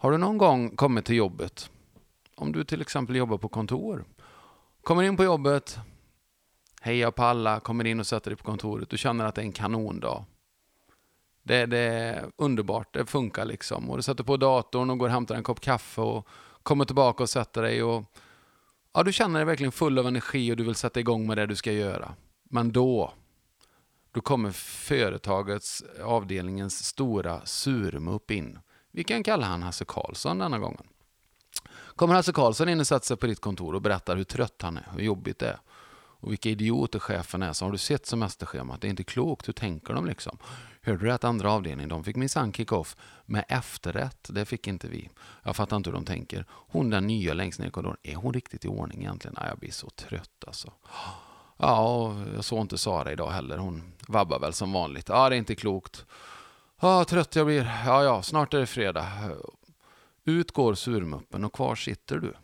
Har du någon gång kommit till jobbet, om du till exempel jobbar på kontor, kommer in på jobbet, hejar på alla, kommer in och sätter dig på kontoret, du känner att det är en kanondag. Det, det är underbart, det funkar liksom. Och du sätter på datorn och går och hämtar en kopp kaffe och kommer tillbaka och sätter dig och ja, du känner dig verkligen full av energi och du vill sätta igång med det du ska göra. Men då, då kommer företagets, avdelningens stora surmupp in. Vi kan kalla han Hasse Karlsson denna gången. Kommer Hasse Karlsson in och sätter sig på ditt kontor och berättar hur trött han är, hur jobbigt det är och vilka idioter chefen är. Så har du sett semesterschemat? Det är inte klokt. Hur tänker de liksom? Hörde du att andra avdelningen, de fick minsann kick-off med efterrätt. Det fick inte vi. Jag fattar inte hur de tänker. Hon den nya längst ner i korridoren, är hon riktigt i ordning egentligen? Nej, jag blir så trött alltså. Ja, jag såg inte Sara idag heller. Hon vabbar väl som vanligt. Ja, det är inte klokt. Ja, trött jag blir. Ja, ja, snart är det fredag. Ut går surmuppen och kvar sitter du.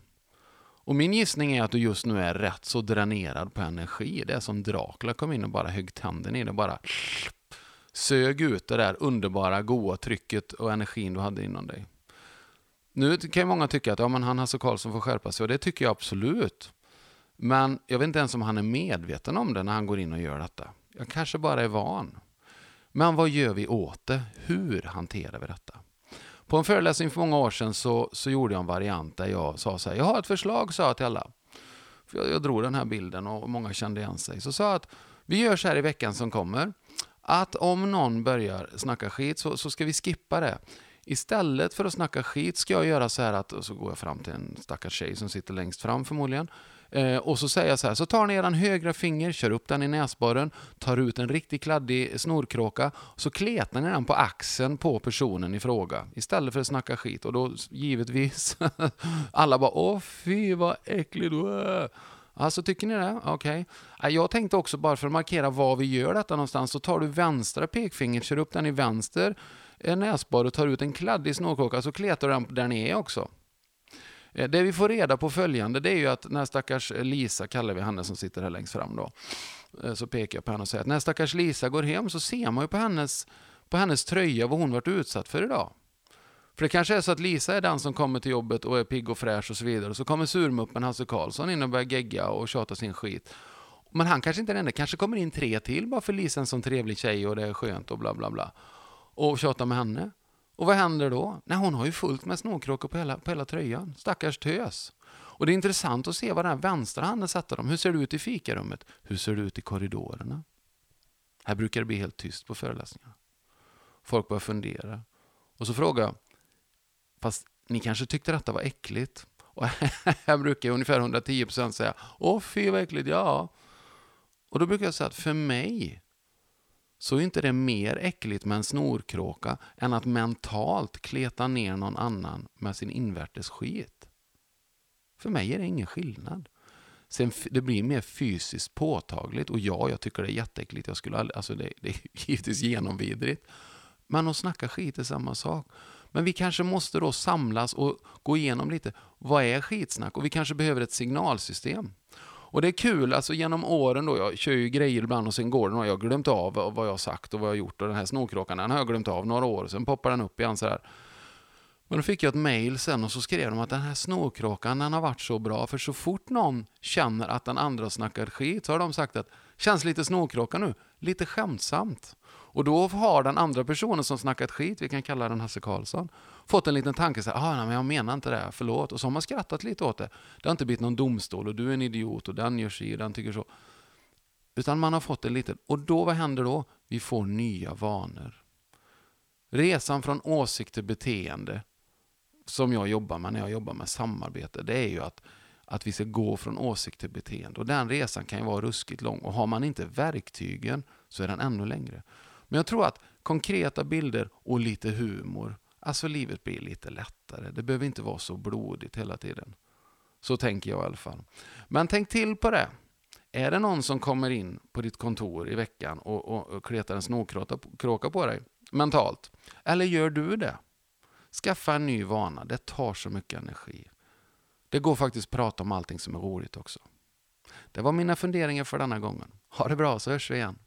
Och min gissning är att du just nu är rätt så dränerad på energi. Det är som Dracula kom in och bara högg tänden i det. Bara sög ut det där underbara, goa trycket och energin du hade inom dig. Nu kan ju många tycka att ja, men han Hasse Karlsson får skärpa sig och det tycker jag absolut. Men jag vet inte ens om han är medveten om det när han går in och gör detta. Jag kanske bara är van. Men vad gör vi åt det? Hur hanterar vi detta? På en föreläsning för många år sedan så, så gjorde jag en variant där jag sa så här, jag har ett förslag, sa jag till alla. För jag, jag drog den här bilden och många kände igen sig. Så sa jag att vi gör så här i veckan som kommer, att om någon börjar snacka skit så, så ska vi skippa det. Istället för att snacka skit ska jag göra så här att, och så går jag fram till en stackars tjej som sitter längst fram förmodligen. Eh, och så säger jag så här, så tar ni eran högra finger, kör upp den i näsborren, tar ut en riktigt kladdig snorkråka, så kletar ni den på axeln på personen i fråga istället för att snacka skit. Och då givetvis, alla bara åh fy vad äcklig du är. Alltså tycker ni det? Okej. Okay. Jag tänkte också bara för att markera var vi gör detta någonstans, så tar du vänstra pekfingret, kör upp den i vänster eh, näsborre och tar ut en kladdig snorkråka, så kletar du den där ni är också. Eh, det vi får reda på följande, det är ju att när stackars Lisa, kallar vi henne som sitter här längst fram då, eh, så pekar jag på henne och säger att när stackars Lisa går hem så ser man ju på hennes, på hennes tröja vad hon varit utsatt för idag. För det kanske är så att Lisa är den som kommer till jobbet och är pigg och fräsch och så vidare. Och så kommer surmuppen Hasse Karlsson in och börjar gegga och tjata sin skit. Men han kanske inte är den enda, kanske kommer in tre till bara för Lisa är en sån trevlig tjej och det är skönt och bla bla bla. Och tjatar med henne. Och vad händer då? Nej, hon har ju fullt med snorkråkor på hela, på hela tröjan. Stackars tös. Och det är intressant att se vad den här vänstra handen sätter dem. Hur ser det ut i fikarummet? Hur ser det ut i korridorerna? Här brukar det bli helt tyst på föreläsningarna. Folk börjar fundera. Och så frågar jag, fast ni kanske tyckte detta var äckligt? Och här brukar ungefär 110% säga, åh fy vad äckligt, ja. Och då brukar jag säga att för mig så är inte det mer äckligt med en snorkråka än att mentalt kleta ner någon annan med sin invärtes skit. För mig är det ingen skillnad. Sen det blir mer fysiskt påtagligt och ja, jag tycker det är jätteäckligt. Jag skulle aldrig, alltså det, det är givetvis genomvidrigt. Men att snacka skit är samma sak. Men vi kanske måste då samlas och gå igenom lite. Vad är skitsnack? Och vi kanske behöver ett signalsystem. Och det är kul, alltså genom åren då, jag kör ju grejer ibland och sen går den och jag har glömt av vad jag har sagt och vad jag har gjort. Och den här snorkråkan, den har jag glömt av några år, och sen poppar den upp igen sådär. Men då fick jag ett mail sen och så skrev de att den här snorkråkan den har varit så bra för så fort någon känner att den andra snackar skit så har de sagt att känns lite snorkråka nu, lite skämtsamt. Och då har den andra personen som snackat skit, vi kan kalla den Hasse Karlsson, fått en liten tanke så här, ah, nej, men jag menar inte det, förlåt. Och så har man skrattat lite åt det. Det har inte blivit någon domstol och du är en idiot och den gör si och den tycker så. Utan man har fått en liten, och då vad händer då? Vi får nya vanor. Resan från åsikt till beteende, som jag jobbar med när jag jobbar med samarbete, det är ju att, att vi ska gå från åsikt till beteende. Och den resan kan ju vara ruskigt lång. Och har man inte verktygen så är den ännu längre. Men jag tror att konkreta bilder och lite humor, alltså livet blir lite lättare. Det behöver inte vara så blodigt hela tiden. Så tänker jag i alla fall. Men tänk till på det. Är det någon som kommer in på ditt kontor i veckan och, och, och kletar en snorkråka på dig mentalt? Eller gör du det? Skaffa en ny vana. Det tar så mycket energi. Det går faktiskt att prata om allting som är roligt också. Det var mina funderingar för denna gången. Ha det bra så hörs vi igen.